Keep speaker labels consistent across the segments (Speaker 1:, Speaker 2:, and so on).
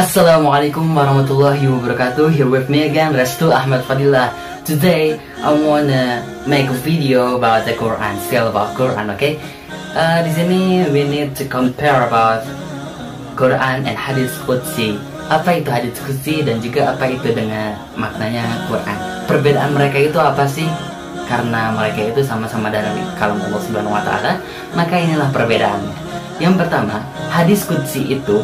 Speaker 1: Assalamualaikum warahmatullahi wabarakatuh. Here with me again, Restu Ahmad Fadilah. Today, I wanna make a video about the Quran, still about Quran, okay? Uh, di sini we need to compare about Quran and Hadis Qudsi. Apa itu Hadis Qudsi dan juga apa itu dengan maknanya Quran? Perbedaan mereka itu apa sih? Karena mereka itu sama-sama dari kalam Allah Subhanahu wa taala, maka inilah perbedaannya. Yang pertama, hadis qudsi itu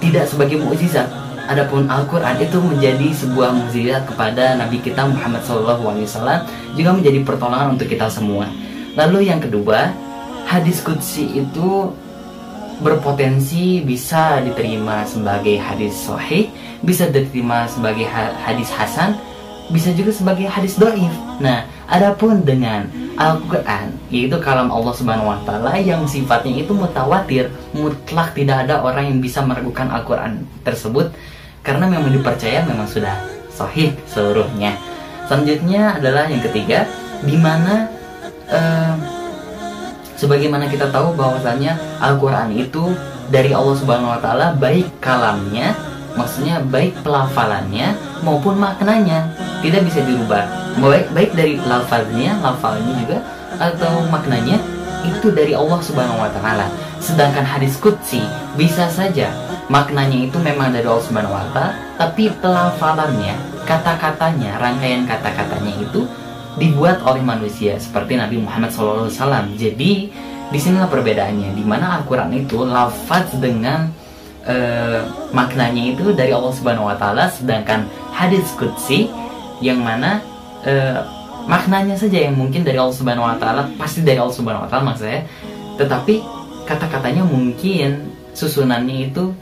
Speaker 1: tidak sebagai mukjizat. Adapun Al-Quran itu menjadi sebuah mukjizat kepada Nabi kita Muhammad SAW juga menjadi pertolongan untuk kita semua. Lalu yang kedua, hadis qudsi itu berpotensi bisa diterima sebagai hadis sahih, bisa diterima sebagai hadis hasan, bisa juga sebagai hadis doif. Nah, adapun dengan Al-Quran, yaitu kalam Allah Subhanahu Wa Taala yang sifatnya itu mutawatir, mutlak tidak ada orang yang bisa meragukan Al-Quran tersebut, karena memang dipercaya memang sudah sahih seluruhnya. Selanjutnya adalah yang ketiga, di mana uh, sebagaimana kita tahu bahwasanya Al-Quran itu dari Allah Subhanahu Wa Taala baik kalamnya, maksudnya baik pelafalannya maupun maknanya tidak bisa dirubah. Baik baik dari lafaznya lafalnya juga atau maknanya itu dari Allah Subhanahu wa taala. Sedangkan hadis qudsi bisa saja maknanya itu memang dari Allah Subhanahu wa taala tapi pelafalannya kata-katanya rangkaian kata-katanya itu dibuat oleh manusia seperti Nabi Muhammad SAW jadi di sinilah perbedaannya di mana Al-Quran itu lafaz dengan uh, maknanya itu dari Allah Subhanahu Wa Taala sedangkan hadis qudsi yang mana uh, maknanya saja yang mungkin dari Allah Subhanahu Wa Taala pasti dari Allah Subhanahu Wa Taala maksud saya tetapi kata-katanya mungkin susunannya itu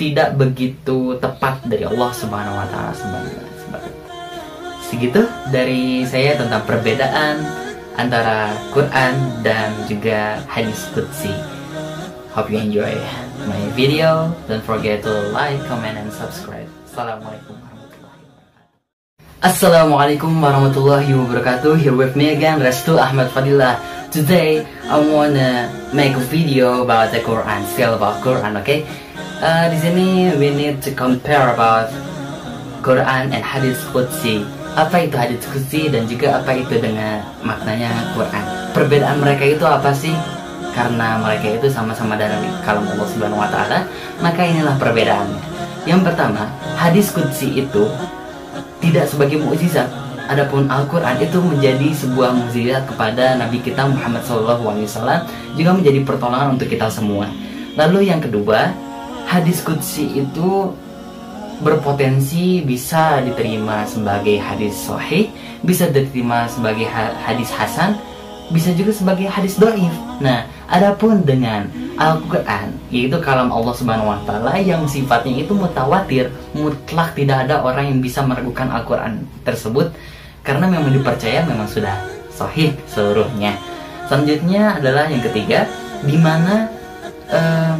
Speaker 1: tidak begitu tepat dari Allah Subhanahu Wa Taala segitu dari saya tentang perbedaan antara Quran dan juga hadis qudsi. Hope you enjoy my video. Don't forget to like comment and subscribe. Assalamualaikum Assalamualaikum warahmatullahi wabarakatuh. Here with me again Restu Ahmad Fadilah Today I wanna make a video about the Quran Still about Quran okay? Uh, Di sini we need to compare about Quran and Hadis Qudsi. Apa itu Hadis Qudsi dan juga apa itu dengan maknanya Quran? Perbedaan mereka itu apa sih? Karena mereka itu sama-sama dari kalam Allah Subhanahu wa taala, maka inilah perbedaannya. Yang pertama, hadis qudsi itu tidak sebagai mukjizat. Adapun Al-Quran itu menjadi sebuah mukjizat kepada Nabi kita Muhammad SAW juga menjadi pertolongan untuk kita semua. Lalu yang kedua, hadis qudsi itu berpotensi bisa diterima sebagai hadis sahih, bisa diterima sebagai hadis hasan, bisa juga sebagai hadis doif. Nah, adapun dengan Al-Quran, yaitu kalam Allah Subhanahu Wa Taala yang sifatnya itu mutawatir, mutlak tidak ada orang yang bisa meragukan Al-Quran tersebut, karena memang dipercaya memang sudah sahih seluruhnya. Selanjutnya adalah yang ketiga, di mana uh,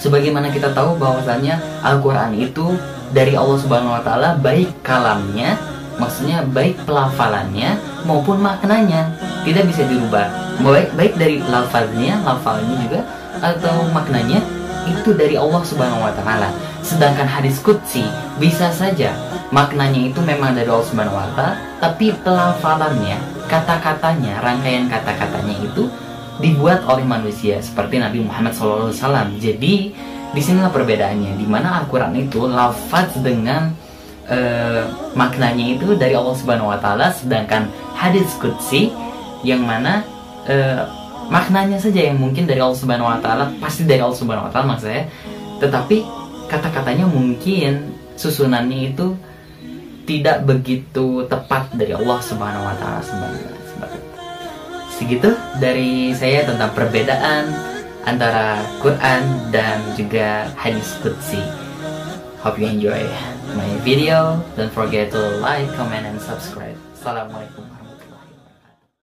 Speaker 1: sebagaimana kita tahu bahwasanya Al-Quran itu dari Allah Subhanahu Wa Taala baik kalamnya, maksudnya baik pelafalannya maupun maknanya tidak bisa dirubah. Baik baik dari lafaznya lafalnya juga atau maknanya itu dari Allah Subhanahu wa taala. Sedangkan hadis qudsi bisa saja maknanya itu memang dari Allah Subhanahu wa taala tapi pelafalannya kata-katanya rangkaian kata-katanya itu dibuat oleh manusia seperti Nabi Muhammad SAW jadi di sinilah perbedaannya di mana Al-Quran itu lafaz dengan uh, maknanya itu dari Allah Subhanahu Wa Taala sedangkan hadis qudsi yang mana uh, maknanya saja yang mungkin dari Allah Subhanahu wa taala pasti dari Allah Subhanahu wa taala maksud saya. Tetapi kata-katanya mungkin susunannya itu tidak begitu tepat dari Allah Subhanahu wa taala segitu dari saya tentang perbedaan antara Quran dan juga hadis qudsi. Hope you enjoy my video. Don't forget to like comment and subscribe. Assalamualaikum